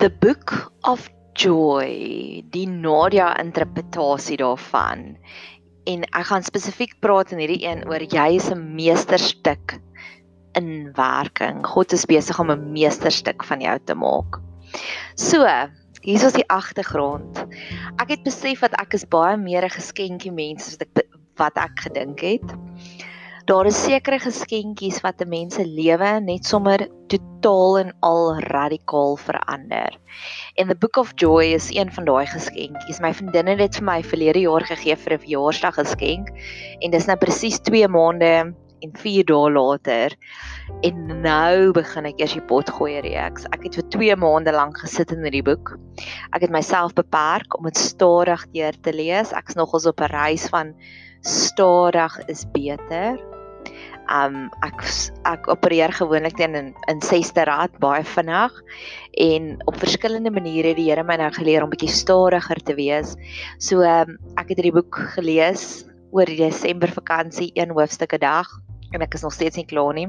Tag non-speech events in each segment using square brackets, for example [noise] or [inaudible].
The Book of Joy, die Nadia interpretasie daarvan. En ek gaan spesifiek praat in hierdie een oor jy is 'n meesterstuk in werking. God is besig om 'n meesterstuk van jou te maak. So, hier is die agtergrond. Ek het besef dat ek is baie meer 'n geskenkie mens as wat ek wat ek gedink het. Daar is sekere geskenkies wat 'n mens se lewe net sommer totaal en al radikaal verander. En the Book of Joy is een van daai geskenkies. My vriendin het dit vir my verlede jaar gegee vir 'n verjaarsdag geskenk en dis nou presies 2 maande en 4 dae later en nou begin ek eers die pot gooi reeks. Ek het vir 2 maande lank gesit in hierdie boek. Ek het myself beperk om dit stadig deur te lees. Ek's nogals op 'n reis van stadig is beter. Um ek ek opereer gewoonlik teen in in 6ste rad baie vinnig en op verskillende maniere het die Here my nou geleer om bietjie stadiger te wees. So um, ek het hierdie boek gelees oor die Desember vakansie een hoofstuk 'n dag en ek is nog steeds nie klaar nie.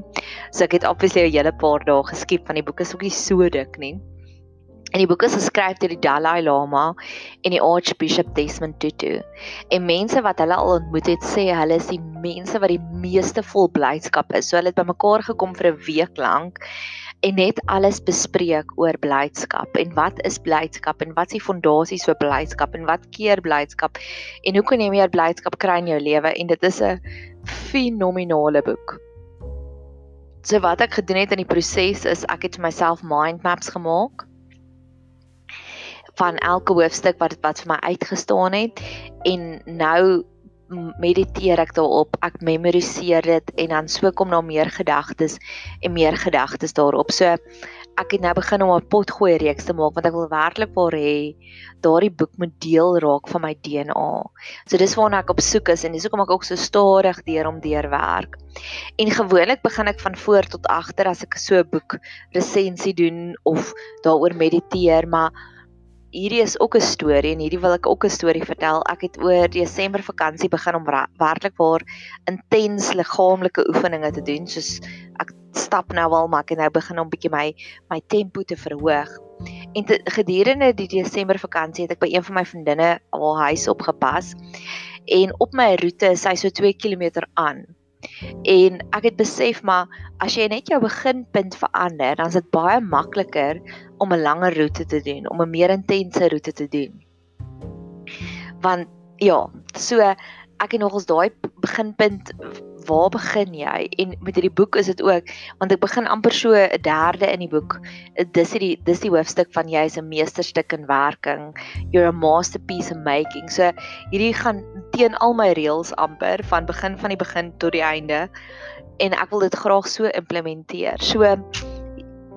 So ek het obviously 'n hele paar dae geskiep van die boek is ook nie so dik nie. En die boek is geskryf deur die Dalai Lama en die Archbishop Desmond Tutu. En mense wat hulle al ontmoet het, sê hulle is die mense wat die meeste vol blydskap is. So hulle het bymekaar gekom vir 'n week lank en net alles bespreek oor blydskap en wat is blydskap en wat is die fondasies vir blydskap en wat keer blydskap en hoe kan jy meer blydskap kry in jou lewe en dit is 'n fenominale boek. So wat ek gedoen het in die proses is ek het vir myself mind maps gemaak van elke hoofstuk wat wat vir my uitgestaan het en nou mediteer ek daarop, ek memoriseer dit en dan so kom daar meer gedagtes en meer gedagtes daarop. So ek het nou begin om 'n potgooi reeks te maak want ek wil werklik waar hê daardie boek moet deel raak van my DNA. So dis waarna ek op soek is en dis hoekom ek ook so stadig deur om deur werk. En gewoonlik begin ek van voor tot agter as ek so 'n boek resensie doen of daaroor mediteer, maar hierdie is ook 'n storie en hierdie wil ek ook 'n storie vertel. Ek het oor Desember vakansie begin om werklik waar intens liggaamlike oefeninge te doen. Soos ek stap nou al maar ek het nou begin om bietjie my my tempo te verhoog. En te, gedurende die Desember vakansie het ek by een van my vriendinne al huis opgepas. En op my roete is sy so 2 km aan. En ek het besef maar as jy net jou beginpunt verander, dan is dit baie makliker om 'n langer roete te doen, om 'n meer intense roete te doen. Want ja, so ek het nogals daai beginpunt waar begin jy? En met hierdie boek is dit ook want ek begin amper so 'n derde in die boek. Dis die dis die hoofstuk van jy is 'n meesterstuk in werking. You're a masterpiece in making. So hierdie gaan teen al my reëls amper van begin van die begin tot die einde en ek wil dit graag so implementeer. So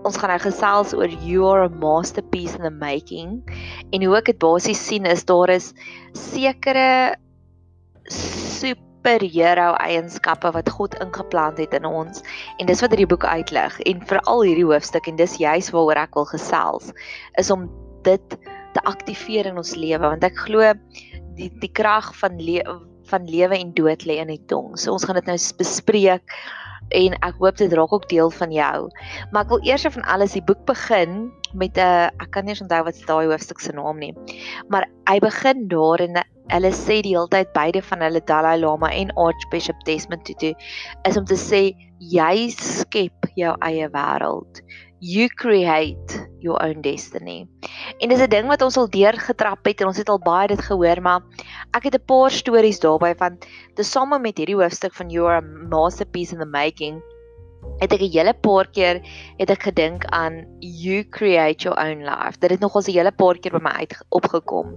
ons gaan nou gesels oor you are a masterpiece in the making en hoe ek dit basies sien is daar is sekere super superhero eienskappe wat God ingeplant het in ons en dis wat hierdie boek uitlig en veral hierdie hoofstuk en dis juis waaroor ek wil gesels is om dit te aktiveer in ons lewe want ek glo die die krag van le van lewe en dood lê in die tong. So ons gaan dit nou bespreek en ek hoop dit raak ook deel van jou. Maar ek wil eers van alles die boek begin met 'n ek kan nie onthou wat daai hoofstuk se naam nie. Maar hy begin daar en hulle sê die hele tyd beide van hulle Dalai Lama en Archbishop Desmond Tutu is om te sê jy skep jou eie wêreld. You create your own destiny. En dis 'n ding wat ons al deurgetrap het en ons het al baie dit gehoor, maar ek het 'n paar stories daarby van te same met hierdie hoofstuk van Your Masterpiece in the Making het ek 'n hele paar keer het ek gedink aan you create your own life. Dit het nog ons 'n hele paar keer by my uit opgekom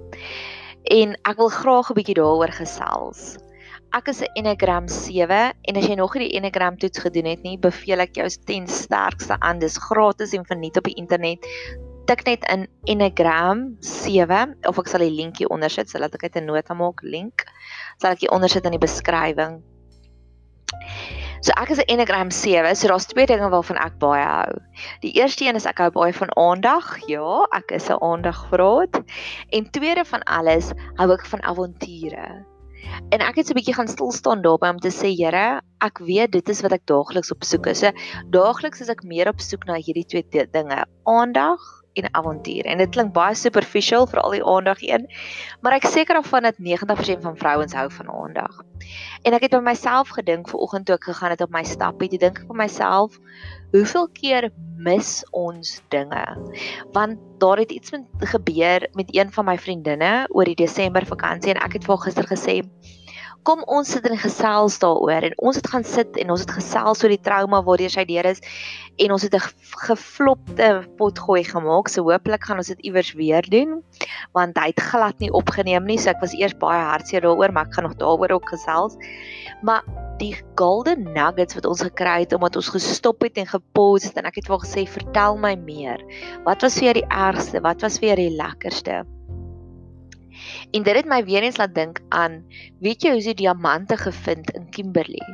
en ek wil graag 'n bietjie daaroor gesels. Ek is 'n Enneagram 7 en as jy nog nie die Enneagram toets gedoen het nie, beveel ek jou ten sterkste aan. Dis gratis en verniet op die internet. Tik net in Enneagram 7 of ek sal die linkie onder sit sodat ek dit 'n nota maak link. Sal ek dit onder sit in die beskrywing. So ek is 'n Enneagram 7, so daar's twee dinge waarvan ek baie hou. Die eerste een is ek hou baie van aandag. Ja, ek is 'n aandagvraat. En tweede van alles hou ek van avonture. En ek het so 'n bietjie gaan stil staan daarby om te sê, Here, ek weet dit is wat ek daagliks op soek is. So daagliks is ek meer op soek na hierdie twee dinge: aandag en avontuur. En dit klink baie superficial vir al die aandag een, maar ek seker daarvan dat 90% van vrouens hou van aandag. En ek het by myself gedink vanoggend toe ek gegaan het op my stappie, toe dink ek vir myself, hoeveel keer mis ons dinge? Want daar het iets met gebeur met een van my vriendinne oor die Desember vakansie en ek het vir haar gister gesê kom ons sit en gesels daaroor en ons het gaan sit en ons het gesels oor die trauma waardeur sy deur is en ons het 'n geflopte potgooi gemaak so hopelik gaan ons dit iewers weer doen want hy het glad nie opgeneem nie so ek was eers baie hartseer daaroor maar ek gaan nog daaroor ook gesels. Maar die golden nuggets wat ons gekry het omdat ons gestop het en gepause het en ek het vir gesê vertel my meer. Wat was vir jou die ergste? Wat was vir jou die lekkerste En dit het my weer eens laat dink aan, weet jy hoe is die diamante gevind in Kimberley?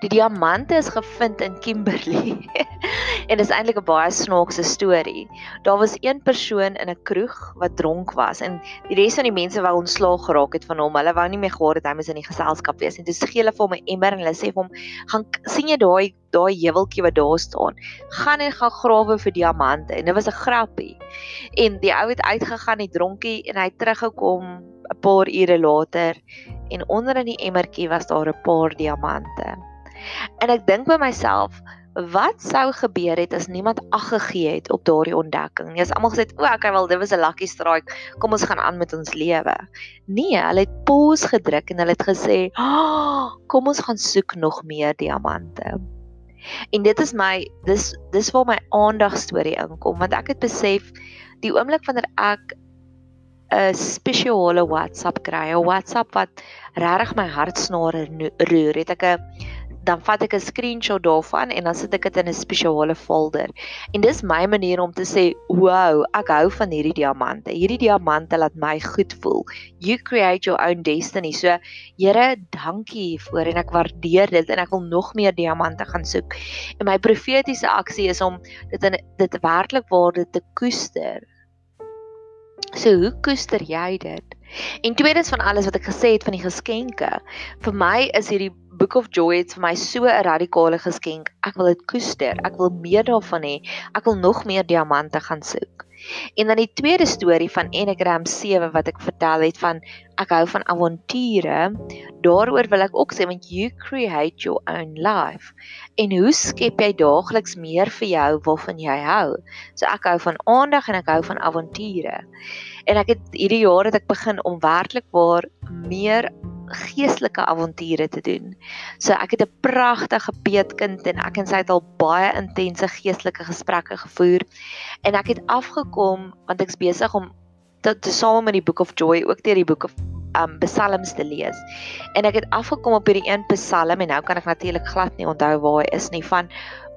Die diamante is gevind in Kimberley. [laughs] en dit is eintlik 'n baie snaakse storie. Daar was een persoon in 'n kroeg wat dronk was en die res van die mense wou ontslaag geraak het van hom. Hulle wou nie meer gehad het hy moes in die geselskap wees nie. Toe gee hulle vir hom 'n emmer en hulle sê vir hom, "Gaan sien jy daai daai heuweltjie wat daar staan? Gaan en gaan grawe vir diamante." En dit was 'n grappie. En die ou het uitgegaan, die dronkie en hy het teruggekom 'n paar ure later en onder in die emmertjie was daar 'n paar diamante. En ek dink by myself, wat sou gebeur het as niemand ag gegee het op daardie ontdekking? Nie as almal gesê het, "O, okay, wel, dit was 'n lucky strike. Kom ons gaan aan met ons lewe." Nee, hulle het pause gedruk en hulle het gesê, oh, "Kom ons gaan soek nog meer diamante." En dit is my dis dis waar my aandag storie inkom want ek het besef die oomblik wanneer ek 'n spesiale WhatsApp kry, 'n WhatsApp wat regtig my hartsnare roer. Het ek 'n dan vat ek 'n screenshot daarvan en dan sit ek dit in 'n spesiale folder. En dis my manier om te sê, "Wow, ek hou van hierdie diamante. Hierdie diamante laat my goed voel. You create your own destiny." So, Here, dankie hiervoor en ek waardeer dit en ek wil nog meer diamante gaan soek. En my profetiese aksie is om dit in dit werklik waar dit te koester So hoe koester jy dit? En tweedens van alles wat ek gesê het van die geskenke, vir my is hierdie Book of Joy het vir my so 'n radikale geskenk. Ek wil dit koester. Ek wil meer daarvan hê. Ek wil nog meer diamante gaan soek. En dan die tweede storie van Enneagram 7 wat ek vertel het van ek hou van avonture. Daaroor wil ek ook sê want you create your own life. En hoe skep jy daagliks meer vir jou waarvan jy hou? So ek hou van aandag en ek hou van avonture. En ek het hierdie jaar het ek begin om werklik waar meer geestelike avonture te doen. So ek het 'n pragtige peetkind en ek en sy het al baie intense geestelike gesprekke gevoer en ek het afgekom want ek's besig om te, te saam met die Book of Joy ook deur die Book of um Psalms te lees. En ek het afgekom op hierdie een Psalm en nou kan ek natuurlik glad nie onthou waar hy is nie van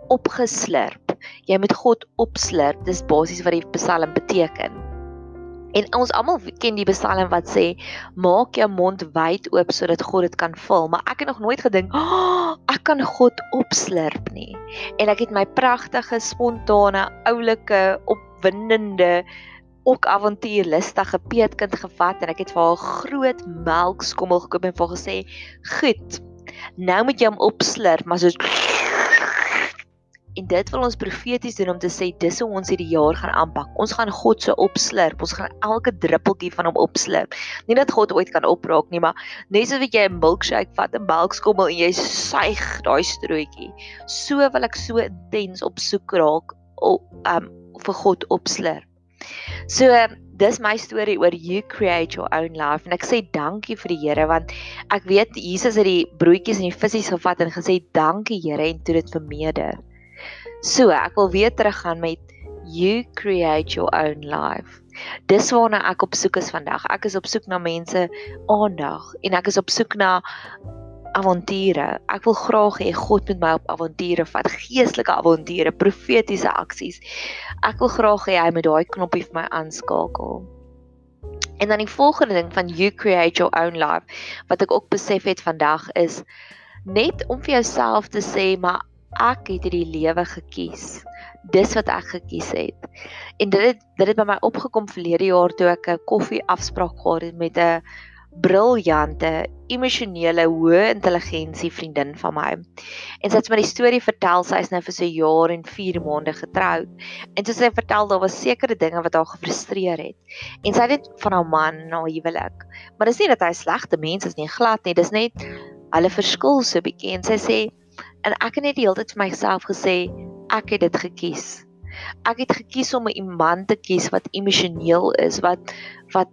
opgeslurp. Jy moet God opslurp. Dis basies wat die Psalm beteken. En ons almal ken die Psalm wat sê maak jou mond wyd oop sodat God dit kan vul, maar ek het nog nooit gedink, oh, ek kan God opslurp nie. En ek het my pragtige, spontane, oulike, opwindende ook avontuurlustige peetkind gevat en ek het vir haar groot melkskommel gekoop en vir haar gesê, "Goed. Nou moet jy hom opslurp, maar so En dit wil ons profeties doen om te sê dis hoe ons hierdie jaar gaan aanpak. Ons gaan God se opslurp. Ons gaan elke druppeltjie van hom opslurp. Nie dat God ooit kan opraak nie, maar net soos wat jy 'n milkshake vat, 'n melkskommel en jy suig daai strootjie. So wil ek so intens op soek raak op um vir God opslurp. So dis my storie oor you create your own life en ek sê dankie vir die Here want ek weet Jesus het die broodjies en die visse gevat en gesê dankie Here en toe dit vermeerder. So, ek wil weer teruggaan met you create your own life. Dis waarna ek op soek is vandag. Ek is op soek na mense aandag en ek is op soek na avonture. Ek wil graag hê God moet my op avonture vat, geestelike avonture, profetiese aksies. Ek wil graag hê hy moet daai knoppie vir my aanskakel. En dan die volgende ding van you create your own life wat ek ook besef het vandag is net om vir jouself te sê maar ek het hierdie lewe gekies. Dis wat ek gekies het. En dit het dit het by my opgekom verlede jaar toe ek 'n koffie afspraak gehad het met 'n briljante, emosionele, hoë intelligensie vriendin van my. En sy het my die storie vertel, sy is nou vir so 'n jaar en 4 maande getroud. En soos sy vertel, daar was sekere dinge wat haar gefrustreer het. En sy het dit van haar man na huwelik. Maar dis nie dat hy slegte mens is nie, glad nie. Dis net hulle verskil so bietjie en sy sê en ek het net die hele tyd vir myself gesê ek het dit gekies. Ek het gekies om 'n iemand te kies wat emosioneel is, wat wat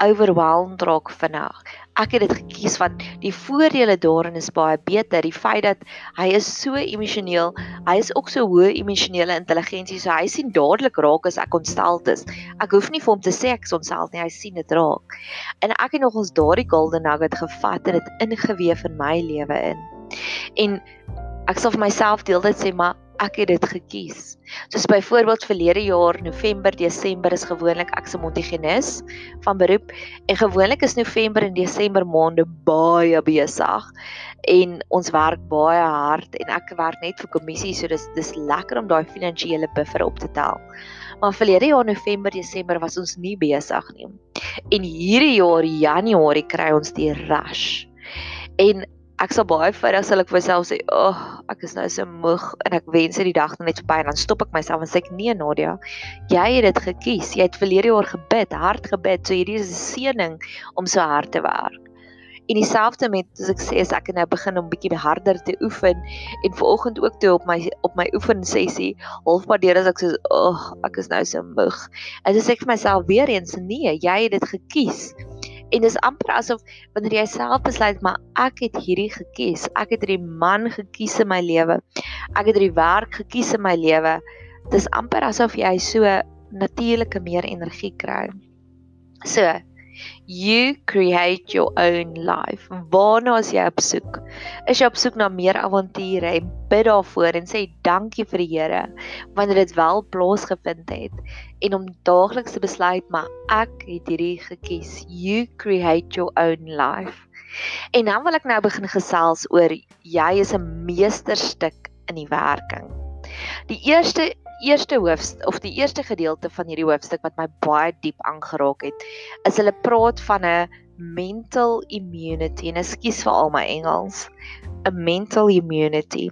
overwhelmed raak vinnig. Ek het dit gekies want die voordele daarin is baie beter. Die feit dat hy is so emosioneel, hy is ook so hoë emosionele intelligensie, so hy sien dadelik raak as ek ontstel is. Ek hoef nie vir hom te sê ek is ontstel nie, hy sien dit raak. En ek het nogals daardie golden nugget gevat en dit ingeweef in my lewe in. En ek sê vir myself deel dit sê maar ek het dit gekies. Soos byvoorbeeld verlede jaar November, Desember is gewoonlik ek se montigenis van beroep en gewoonlik is November en Desember maande baie besig en ons werk baie hard en ek werk net vir kommissie so dis dis lekker om daai finansiële buffer op te tel. Maar verlede jaar November, Desember was ons nie besig nie. En hierdie jaar Januarie kry ons die rush. En ek sal baie vinnig sal ek vir myself sê, "Ag, oh, ek is nou so moeg en ek wens dit die dag net verby en dan stop ek myself en sê ek nee Nadia, jy het dit gekies. Jy het verlede jaar gebid, hard gebid, so hierdie is 'n seëning om so hard te werk." En dieselfde met as ek sê as ek nou begin om bietjie harder te oefen en vanoggend ook toe op my op my oefen sessie halfpad deur as ek sê, "Ag, oh, ek is nou so moeg." En dis ek vir myself weer eens, "Nee, jy het dit gekies." En dis amper asof wanneer jy self besluit maar ek het hierdie gekies. Ek het hierdie man gekies in my lewe. Ek het hierdie werk gekies in my lewe. Dis amper asof jy so natuurlike meer energie kry. So, you create your own life. Waarna is jy op soek? Is jy op soek na meer avonture bid daarvoor en sê dankie vir die Here wanneer dit wel plaasgevind het en om daagliks te besluit maar ek het hierdie gekies. You create your own life. En dan wil ek nou begin gesels oor jy is 'n meesterstuk in die werking. Die eerste eerste hoofstuk of die eerste gedeelte van hierdie hoofstuk wat my baie diep aangeraak het, is hulle praat van 'n mental immunity. En ekskuus vir al my Engels. 'n Mental immunity.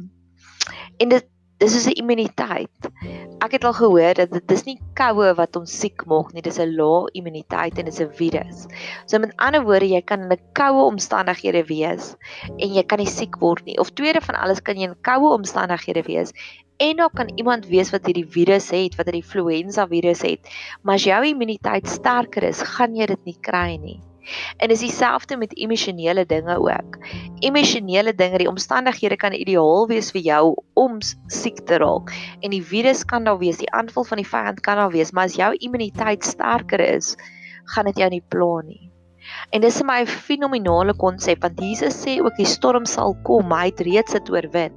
En dit dis is 'n immuniteit. Ek het al gehoor dat dit is nie koue wat ons siek maak nie, dis 'n lae immuniteit en dit is 'n virus. So met ander woorde, jy kan in 'n koue omstandighede wees en jy kan nie siek word nie. Of tweede van alles kan jy in koue omstandighede wees en daar kan iemand wees wat hierdie virus het, wat hierdie influenza virus het, maar as jou immuniteit sterker is, gaan jy dit nie kry nie. En dis dieselfde met emosionele dinge ook. Emosionele dinge, die omstandighede kan ideaal wees vir jou om siek te raak. En die virus kan daar wees, die aanval van die vyand kan daar wees, maar as jou immuniteit sterker is, gaan dit jou nie pla nie. En dis 'n my fenominale konsep want Jesus sê ook die storm sal kom, hy het reeds dit oorwin.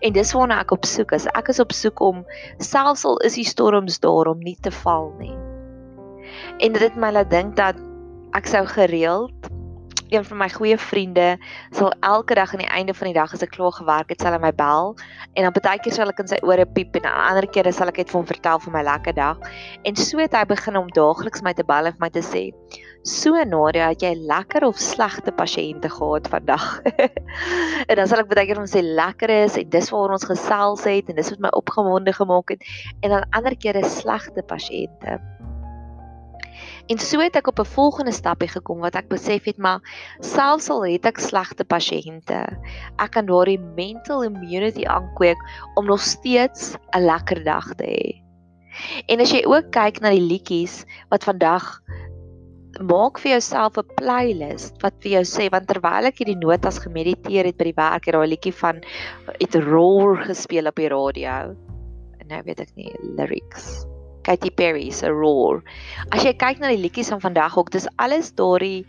En dis waarna ek op soek is. Ek is op soek om selfs al is die storms daar om nie te val nie. En dit het my laat dink dat ek sou gereeld een van my goeie vriende sal elke dag aan die einde van die dag as ek klaar gewerk het, sal hy my bel en dan baie keer sal ek in sy ore piep en ander kere sal ek net vir hom vertel van my lekker dag. En so het hy begin om daagliks my te bel en vir my te sê: "So Nadia, het jy lekker of slegte pasiënte gehad vandag?" [laughs] en dan sal ek baie keer hom sê lekker is en dis waar ons gesels het en dis wat my opgewonde gemaak het en dan ander kere slegte pasiënte. En so het ek op 'n volgende stapie gekom wat ek besef het maar selfs al het ek slegte pasiënte, ek kan daardie mental immunity aankweek om nog steeds 'n lekker dag te hê. En as jy ook kyk na die liedjies wat vandag maak vir jouself 'n playlist wat vir jou sê want terwyl ek hierdie notas gemediteer het by die werk het daai liedjie van it roar gespeel op die radio. En nou weet ek nie lyrics. Katy Perry se Roar. As jy kyk na die liedjies van vandag ook, dis alles daardie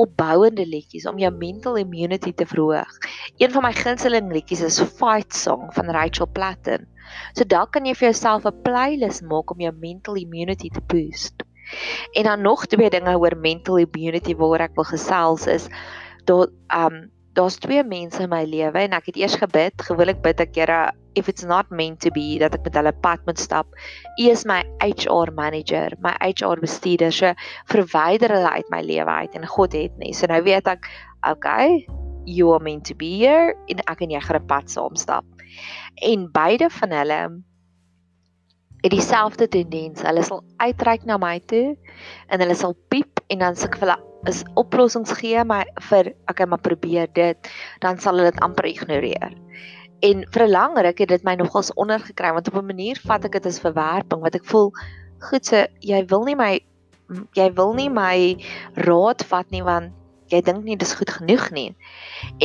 opbouende liedjies om jou mental immunity te verhoog. Een van my gunsteling liedjies is Fight Song van Rachel Platten. So dalk kan jy vir jouself 'n playlist maak om jou mental immunity te boost. En dan nog twee dinge oor mental immunity waaroor ek wil gesels is daar um daar's twee mense in my lewe en ek het eers gebid, gewoonlik bid ek Here if it's not meant to be dat ek met hulle pad moet stap. U is my HR manager, my HR bestuurder. So verwyder hulle uit my lewe uit en God het nie. So nou weet ek, okay, you are meant to be here en ek en jy gaan 'n pad saam stap. En beide van hulle het dieselfde tendens. Hulle sal uitreik na my toe en hulle sal piep en dan suk hulle is oplossings gee maar vir okay maar probeer dit dan sal hulle dit amper ignoreer. En vir 'n lang ruk het dit my nogals ondergekry want op 'n manier vat ek dit as verwerping wat ek voel goed so jy wil nie my jy wil nie my raad vat nie want jy dink nie dis goed genoeg nie.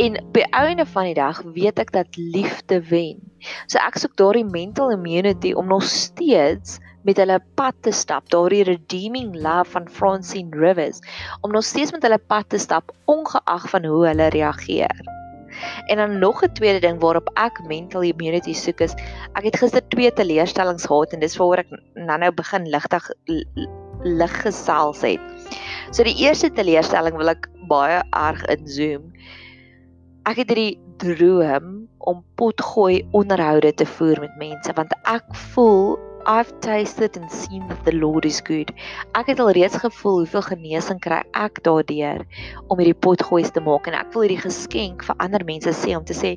En by einde van die dag weet ek dat liefde wen. So ek soek daardie mental immunity om nog steeds met hulle pad te stap, daardie redeeming love van Francine Rivers, om nog steeds met hulle pad te stap ongeag van hoe hulle reageer. En dan nog 'n tweede ding waarop ek mental immunity soek is, ek het gister twee teleurstellings gehad en dis waaroor ek nou-nou begin ligtig lig gesels het. So die eerste teleurstelling wil ek baie erg inzoom. Ek het hierdie droom om potgooi onderhoude te voer met mense want ek voel I've tasted and seen that the Lord is good. Ek het al reeds gevoel hoeveel genesing kry ek daardeur om hierdie potgoeie te maak en ek wil hierdie geskenk vir ander mense sê om te sê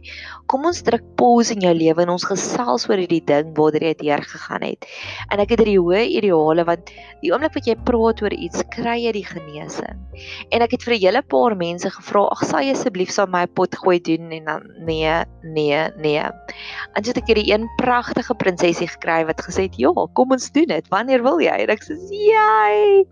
kom ons druk pause in jou lewe en ons gesels oor hierdie ding waar jy deur gegaan het. En ek het hierdie hoë ideale want die oomblik wat jy praat oor iets kry jy die genesing. En ek het vir 'n hele paar mense gevra, "Ag, sal jy asseblief saam my potgooi doen?" en dan nee, nee, nee. En so het ek hierdie een pragtige prinsesie gekry wat gesê het ja, kom ons doen dit. Wanneer wil jy? En ek sê, "Jy."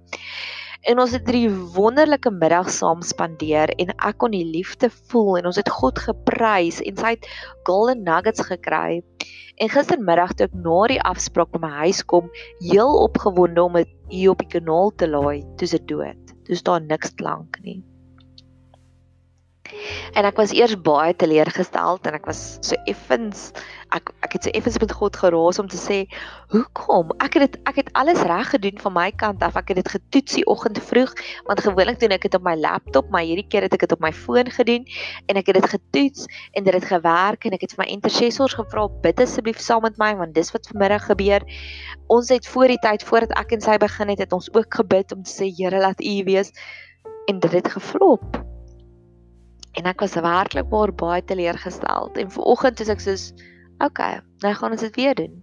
En ons het drie wonderlike middag saam spandeer en ek kon die liefde voel en ons het God geprys en sy het golden nuggets gekry. En gistermiddag toe ek na die afspraak by my huis kom, heel opgewonde om dit hier op die kanaal te laai, toe se dood. Toe staan niks klank nie. En ek was eers baie teleurgesteld en ek was so effens ek ek het so effens met God geraas om te sê hoekom? Ek het dit ek het alles reg gedoen van my kant af. Ek het dit getoets die oggend vroeg want gewoonlik doen ek dit op my laptop maar hierdie keer het ek dit op my foon gedoen en ek het dit getoets en dit het gewerk en ek het vir my intercessors gevra bid asseblief saam met my want dis wat vanmiddag gebeur. Ons het voor die tyd voordat ek en sy begin het het ons ook gebid om te sê Here laat U wees. En dit het geflop en ek was werklik baie baie teleurgesteld en vanoggend het ek soos okay, nou gaan ons dit weer doen.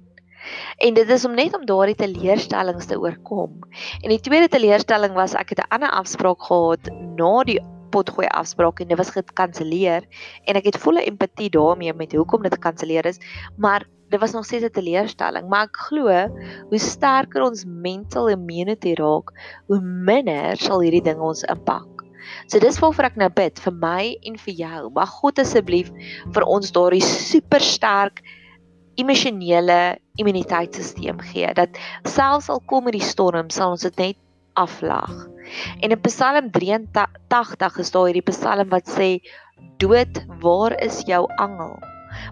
En dit is om net om daardie teleurstellings te oorkom. En die tweede teleurstelling was ek het 'n ander afspraak gehad na die potgooi afspraak en dit was gekanselleer en ek het volle empatie daarmee met hoekom dit gekanselleer is, maar dit was nog steeds 'n teleurstelling, maar ek glo hoe sterker ons mental immunity raak, hoe minder sal hierdie ding ons impak. So dis waarvoor ek nou bid vir my en vir jou. Mag God asseblief vir ons daardie super sterk emosionele immuniteitstelsel gee dat selfs al kom die storm, sal ons dit net aflag. En in Psalm 83 is daar hierdie Psalm wat sê: "Dood, waar is jou angel?"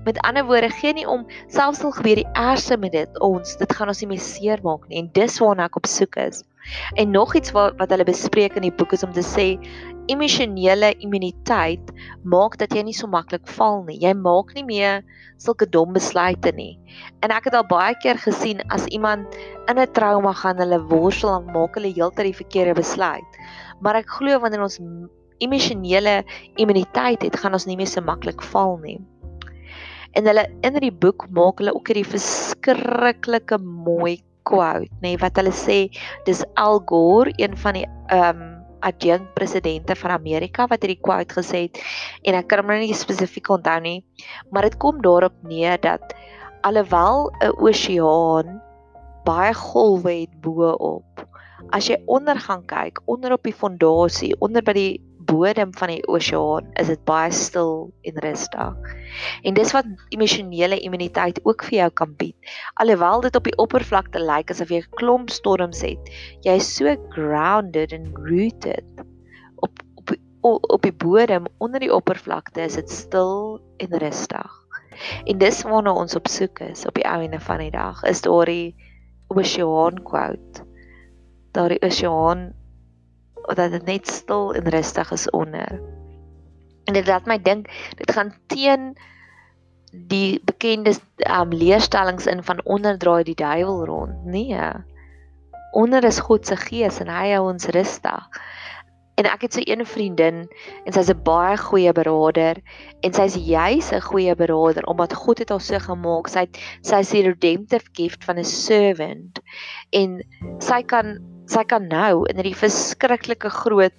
Met ander woorde, gee nie om selfs al gebeur die ergste met dit ons, dit gaan ons nie meer seermaak nie en dis waarna ek op soek is. En nog iets wat wat hulle bespreek in die boek is om te sê emosionele immuniteit maak dat jy nie so maklik val nie. Jy maak nie meer sulke dom besluite nie. En ek het al baie keer gesien as iemand in 'n trauma gaan, hulle worstel en maak hulle heeltyd die verkeerde besluit. Maar ek glo wanneer ons emosionele immuniteit het, gaan ons nie meer so maklik val nie. En hulle in hierdie boek maak hulle ook hierdie verskriklike mooi quote, nê, nee, wat hulle sê dis Al Gore, een van die ehm um, adjunct presidente van Amerika wat hierdie quote gesê het en ek kan hom nou nie spesifiek onthou nie, maar dit kom daarop neer dat alhoewel 'n oseaan baie golwe het bo op, as jy onder gaan kyk, onder op die fondasie, onder by die bodem van die oseaan is dit baie stil en rustig. En dis wat emosionele immuniteit ook vir jou kan bied. Alhoewel dit op die oppervlakte lyk asof jy 'n klomp storms het, jy is so grounded and rooted op op op die bodem onder die oppervlakte is dit stil en rustig. En dis waarna ons op soek is op die einde van die dag. Is daardie oseaan quote. Daardie oseaan dat dit net stil en rustig is onder. En dit laat my dink dit gaan teen die bekende um leerstellings in van onderdraai die duiwel rond. Nee. Onder is God se gees en hy hou ons rustig. En ek het so 'n vriendin en sy's 'n baie goeie beraader en sy's juis 'n goeie beraader omdat God het haar so gemaak. Sy sy's die redemptive gift van 'n servant en sy kan sy kan nou in hierdie verskriklike groot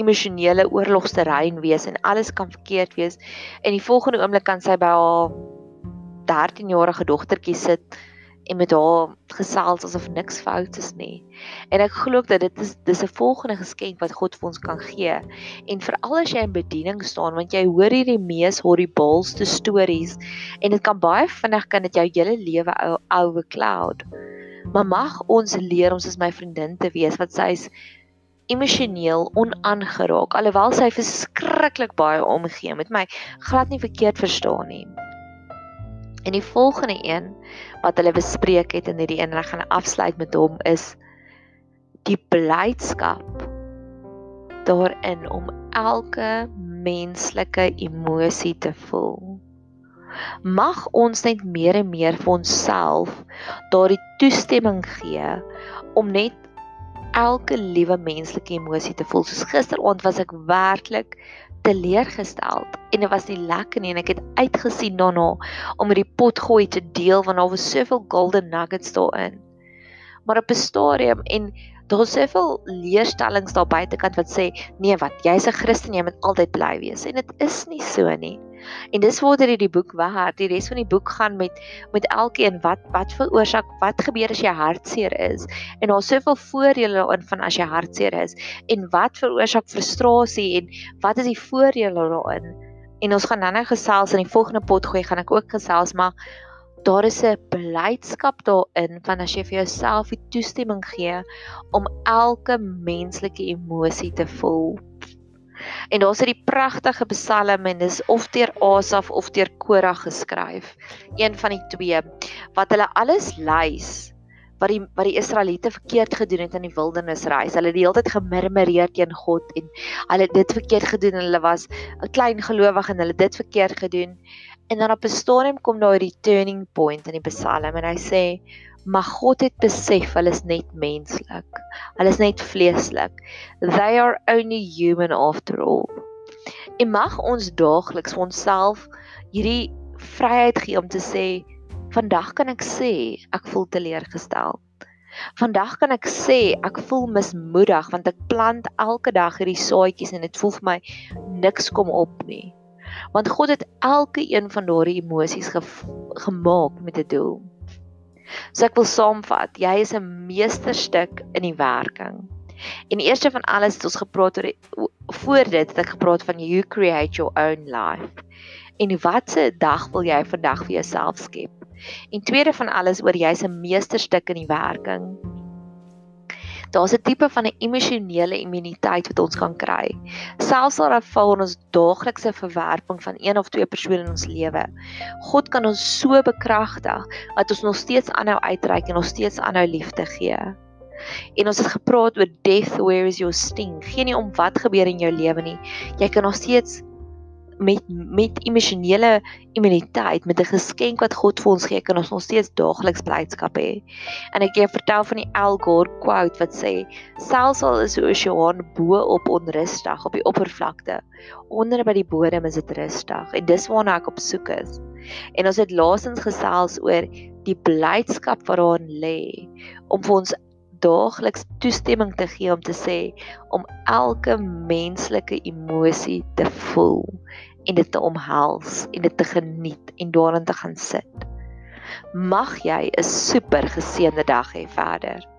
emosionele oorlogsterrein wees en alles kan verkeerd wees en die volgende oomblik kan sy by haar 13-jarige dogtertjie sit en met haar gesels asof niks fout is nie. En ek glo dat dit is dis 'n volgende geskenk wat God vir ons kan gee. En veral as jy in bediening staan want jy hoor hierdie mees horribleste stories en dit kan baie vinnig kan dit jou hele lewe ou ou cloud. Maar mag ons leer ons is my vriendin te wees wat sy's emosioneel onaangeraak alhoewel sy verskriklik baie omgee met my glad nie verkeerd verstaan nie. En die volgende een wat hulle bespreek het in hierdie een en ek gaan afsluit met hom is die blydskap daarin om elke menslike emosie te voel. Mag ons net meer en meer vir onsself daardie toestemming gee om net elke liewe menslike emosie te voel. Soos gisteraand was ek werklik teleurgestel en dit was nie lekker nie en ek het uitgesien daarna om hierdie pot gooi te deel want daar was soveel golden nuggets daarin. Maar op 'n stadium en daar's soveel leerstellings daar buitekant wat sê nee wat jy's 'n Christen jy moet altyd bly wees en dit is nie so nie. En dis waar dit die boek waar die res van die boek gaan met met elkeen wat wat veroorsaak wat gebeur as jy hartseer is. En daar's soveel voordele daarin van as jy hartseer is en wat veroorsaak frustrasie en wat is die voordele daarin. En ons gaan nou-nou gesels in die volgende pot gooi gaan ek ook gesels maar daar is 'n blydskap daarin van as jy vir jouself die toestemming gee om elke menslike emosie te voel En daar's hierdie pragtige psalm en dis of deur Asaf of deur Korah geskryf. Een van die twee wat hulle alles lys wat die wat die Israeliete verkeerd gedoen het in die wildernis reis. Hulle het die hele tyd gemurmureer teen God en hulle het dit verkeerd gedoen en hulle was 'n klein gelowig en hulle het dit verkeerd gedoen. En dan op 'n stadium kom daar hierdie turning point in die psalm en hy sê maar God het besef hulle is net menslik. Hulle is net vleeslik. They are only human after all. En mag ons daagliks vir onsself hierdie vryheid gee om te sê vandag kan ek sê ek voel teleurgestel. Vandag kan ek sê ek voel mismoedig want ek plant elke dag hierdie saadjies en dit voel vir my niks kom op nie. Want God het elke een van daardie emosies gemaak met 'n doel. So ek wil saamvat, jy is 'n meesterstuk in die werking. En eerste van alles het ons gepraat oor voor dit het ek gepraat van you create your own life. En watse dag wil jy vandag vir jouself skep? En tweede van alles oor jy's 'n meesterstuk in die werking. Daar's 'n tipe van 'n emosionele immuniteit wat ons kan kry. Selfs al val ons daaglikse verwerping van een of twee persone in ons lewe. God kan ons so bekragtig dat ons nog steeds aanhou uitreik en nog steeds aanhou liefde gee. En ons het gepraat oor death where is your sting. Geen nie om wat gebeur in jou lewe nie. Jy kan nog steeds met met emosionele immuniteit met 'n geskenk wat God vir ons gee kan ons nog steeds daagliks blydskap hê. En ek gee vertel van die Al Gore quote wat sê selfs al is die oseaan bo op onrustig op die oppervlakte onder by die bodem is dit rustig en dis waarna ek op soek is. En ons het laasens gesels oor die blydskap wat daarin lê om vir ons daagliks toestemming te gee om te sê om elke menslike emosie te voel en dit te omhels en dit te geniet en daarin te gaan sit. Mag jy 'n super geseënde dag hê verder.